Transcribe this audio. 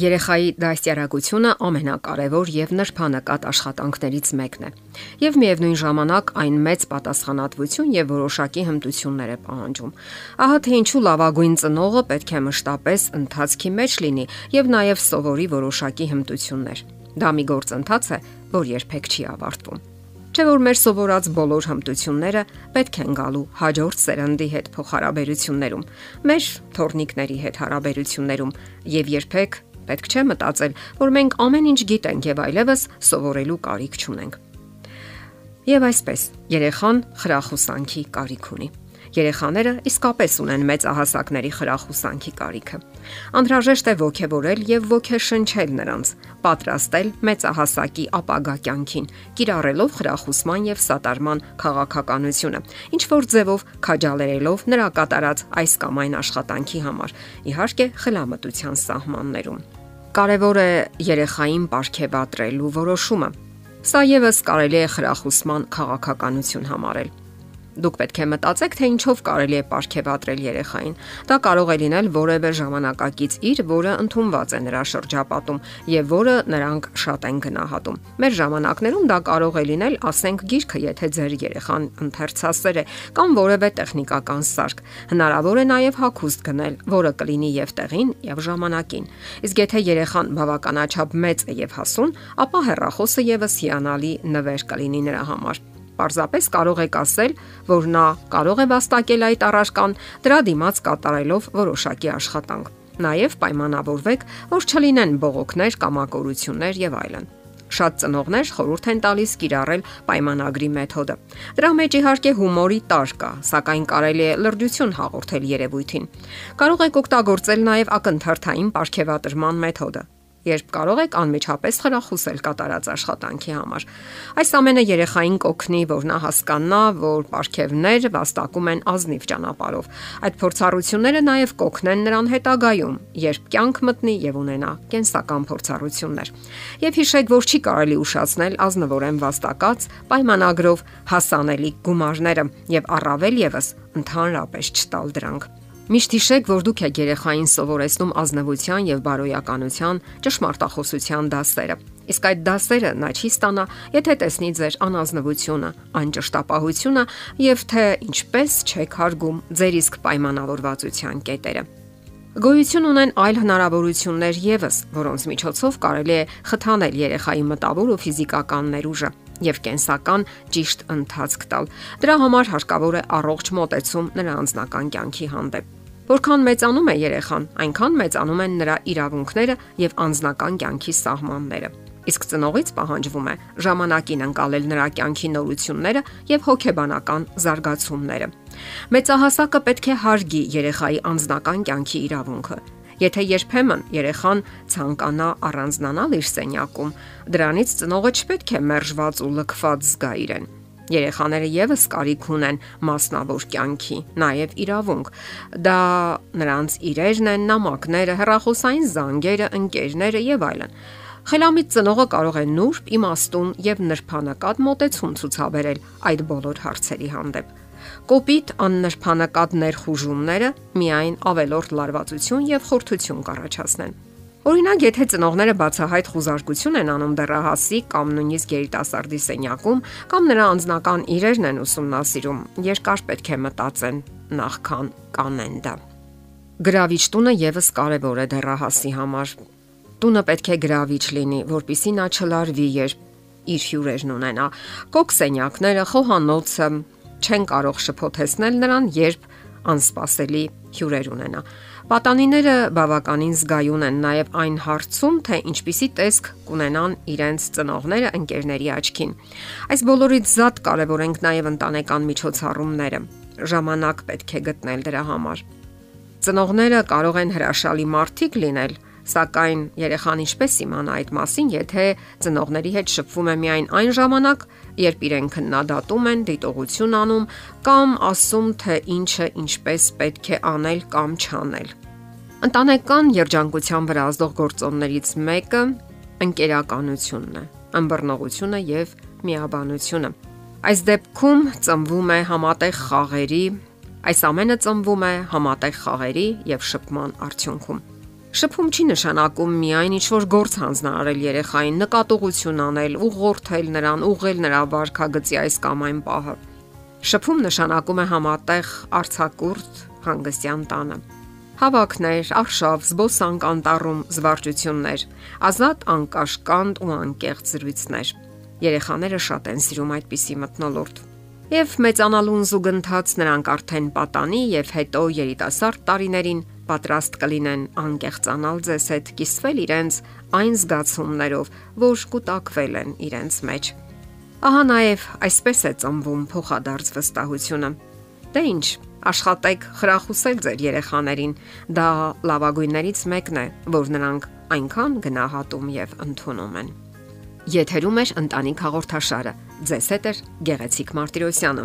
Երեխայի դաստիարակությունը ամենակարևոր եւ նրբանկատ աշխատանքներից մեկն է։ Եվ միևնույն ժամանակ այն մեծ պատասխանատվություն եւ որոշակի հմտություններ է պահանջում։ Ահա թե ինչու լավագույն ծնողը պետք է մշտապես ընթացքի մեջ լինի եւ նաեւ սովորի որոշակի հմտություններ։ Դա մի գործընթաց է, որ երբեք չի ավարտվում։ Չէ որ մեր սովորած բոլոր հմտությունները պետք են գալու հաջորդ սերնդի հետ փոխհարաբերություններում, մեր թորնիկների հետ հարաբերություններում եւ երբեք Պետք չէ մտածել, որ մենք ամեն ինչ գիտենք եւ այլևս սովորելու կարիք չունենք։ Եվ այսպես, երեխան խրախուսանքի կարիք ունի։ Երեխաները իսկապես ունեն մեծ ահասակների խրախուսանքի կարիքը։ Անդրաժեշտ է ողջևորել եւ ողջշնչել նրանց, պատրաստել մեծ ահասակի ապագա կյանքին, կիրառելով խրախուսման եւ սատարման քաղաքականությունը, ինչ որ ձևով քաջալերելով նրա կատարած այս կամ այն աշխատանքի համար, իհարկե խլամտության սահմաններում։ Կարևոր է երեխային ապարգևատրելու որոշումը։ Սա եւս կարելի է խրախուսման քաղաքականություն համարել։ Դուք պետք է մտածեք, թե ինչով կարելի է ապարգևատրել երեխային։ Դա կարող է լինել որևէ ժամանակակից իր, որը ընդունված է նրա շրջապատում եւ որը նրանք շատ են գնահատում։ Մեր ժամանակներում դա կարող է լինել, ասենք, գիրքը, եթե ձեր երեխան ընթերցասեր է, կամ որևէ տեխնիկական սարք։ Հնարավոր է նաեւ հագուստ գնել, որը կլինի եւ տեղին, եւ ժամանակին։ Իսկ եթե երեխան բավականաչափ մեծ է եւ հասուն, ապա հեռախոսը եւս հիանալի նվեր կլինի նրա համար Պարզապես կարող եք ասել, որ նա կարող է վաստակել այդ առարկան դրա դիմաց կատարելով որոշակի աշխատանք։ Նաև պայմանավորվեք, որ չլինեն բողոքներ, կամակորություններ եւ այլն։ Շատ ծնողներ խորհուրդ են տալիս կիրառել պայմանագրի մեթոդը։ Դրա մեջ իհարկե հումորի տար կա, սակայն կարելի է լրջություն հաղորդել երևույթին։ Կարող եք օգտագործել նաև ակնթարթային ապարքեվատրման մեթոդը երբ կարող եք անմիջապես խրախուսել կատարած աշխատանքի համար։ Այս ամենը երեխային կօգնի, որ նա հասկանա, որ ապարքևներ վաստակում են ազնիվ ճանապարով։ Այդ փորձառությունները նաև կօգնեն նրան հետագայում, երբ կյանք մտնի եւ ունենա կենսական փորձառություններ։ Եվ հիշեք, որ չի կարելի ուշացնել ազնվորեն վաստակած պայմանագրով հասանելի գումարները եւ առավել եւս ընդհանրապես չտալ դրանք։ Միշտ հիշեք, որ դուք եք երեխային սովորեցնում ազնվության եւ բարոյականության ճշմարտախոսության դասերը։ Իսկ այդ դասերը նա չի ստանա, եթե տեսնի ձեր անազնվությունը, անճշտապահությունը եւ թե ինչպես չեք հարգում ձեր իսկ պայմանավորվածության կետերը։ Գոյություն ունեն այլ հնարավորություններ եւս, որոնց միջոցով կարելի է խթանել երեխայի մտավոր ու ֆիզիկական ներուժը եւ կենսական ճիշտ ընթացք տալ։ Դրա համար հարկավոր է առողջ մոտեցում նրա անձնական կյանքի հանդեպ։ Որքան մեծանում է երեխան, այնքան մեծանում են նրա իրավունքները եւ անձնական կյանքի սահմանները։ Իսկ ծնողից պահանջվում է ժամանակին անցալել նրա կյանքի նորությունները եւ հոգեբանական զարգացումները։ Մեծահասակը պետք է հարգի երեխայի անձնական կյանքի իրավունքը, Եթե երբեմն երեխան ցանկանա առանձնանալ իր սենյակում, դրանից ծնողը չպետք է մերժված ու լքված զգա իրեն։ Երեխաները եւս կարիք ունեն մասնավոր կյանքի, նաեւ իրավունք։ Դա նրանց իրերն են, նամակները, հեռախոսային զանգերը, ընկերները եւ այլն։ Խելամիտ ծնողը կարող է նուրբ, իմաստուն եւ նրբանակատ մոտեցում ցուցաբերել այդ բոլոր հարցերի հանդեպ։ Կոպիտ աննրբանակատ ներխուժումները միայն ավելորդ լարվածություն եւ խորթություն կառաջացնեն։ Օրինակ, եթե ծնողները բացահայտ խուզարկություն են անում դեռահասի կամ նույնիսկ երիտասարդի սենյակում, կամ նրա անձնական իրերն են ուսումնասիրում, երկար պետք է մտածեն նախքան կանեն դա։ Գրավիչ տունը եւս կարեւոր է դեռահասի համար։ Տունը պետք է գրավիչ լինի, որpիսի նա չլարվի, երբ իր հյուրերն ունենա։ Կոկ սենյակները, խոհանոցը չեն կարող շփոթեցնել նրան, երբ անսպասելի հյուրեր ունենա։ Պատանիները բավականին զգայուն են նաև այն հարցում, թե ինչպիսի տեսք կունենան իրենց ծնողները ընկերների աչքին։ Այս բոլորից զատ կարևոր ենք նաև ընտանեկան միջոցառումները։ Ժամանակ պետք է գտնել դրա համար։ Ծնողները կարող են հրաշալի մարդիկ լինել, Սակայն երեխան ինչպես իմանա այդ մասին, եթե ծնողների հետ շփվում է միայն այն ժամանակ, երբ իրեն քննադատում են, դիտողություն անում կամ ասում, թե ինչը ինչպես պետք է անել կամ չանել։ Ընտանեկան երջանկության վրա ազդող գործոններից մեկը ընկերականությունն է, ըմբռնողությունը եւ միաբանությունը։ Այս դեպքում ծնվում է համատեղ խաղերի, այս ամենը ծնվում է համատեղ խաղերի եւ շփման արդյունքում։ Շփում չի նշանակում միայն ինչ-որ գործ հանձնարարել երեխային, նկատողություն անել, ուղղորդել նրան, ուղղել նրա վարքագծի այս կամ այն պահը։ Շփում նշանակում է համատեղ արցակուրտ հանգստյան տանը։ Հավաքներ, արշավ, զբոսանք անտառում, զվարճություններ, ազատ անկաշկանդ ու անկեղծ զրույցներ։ Երեխաները շատ են սիրում այդպիսի մտնոլորտ։ Եվ մեծանալուն զուգընթաց նրանք արդեն պատանի եւ հետո երիտասարդ տարիներին պատրաստ կլինեն անկեղծանալ ձեզ հետ, կիսվել իրենց այն զգացումներով, որ կուտակվել են իրենց մեջ։ Ահա նաև այսպես է ծնվում փոխադարձ վստահությունը։ Դե ի՞նչ, աշխատեք խրախուսել ձեր երեխաներին։ Դա լավագույններից մեկն է, որ նրանք այնքան գնահատում եւ ընդունում են։ Եթերում է ընտանիք հաղորդաշարը։ Ձեզ հետ է Գեղեցիկ Մարտիրոսյանը։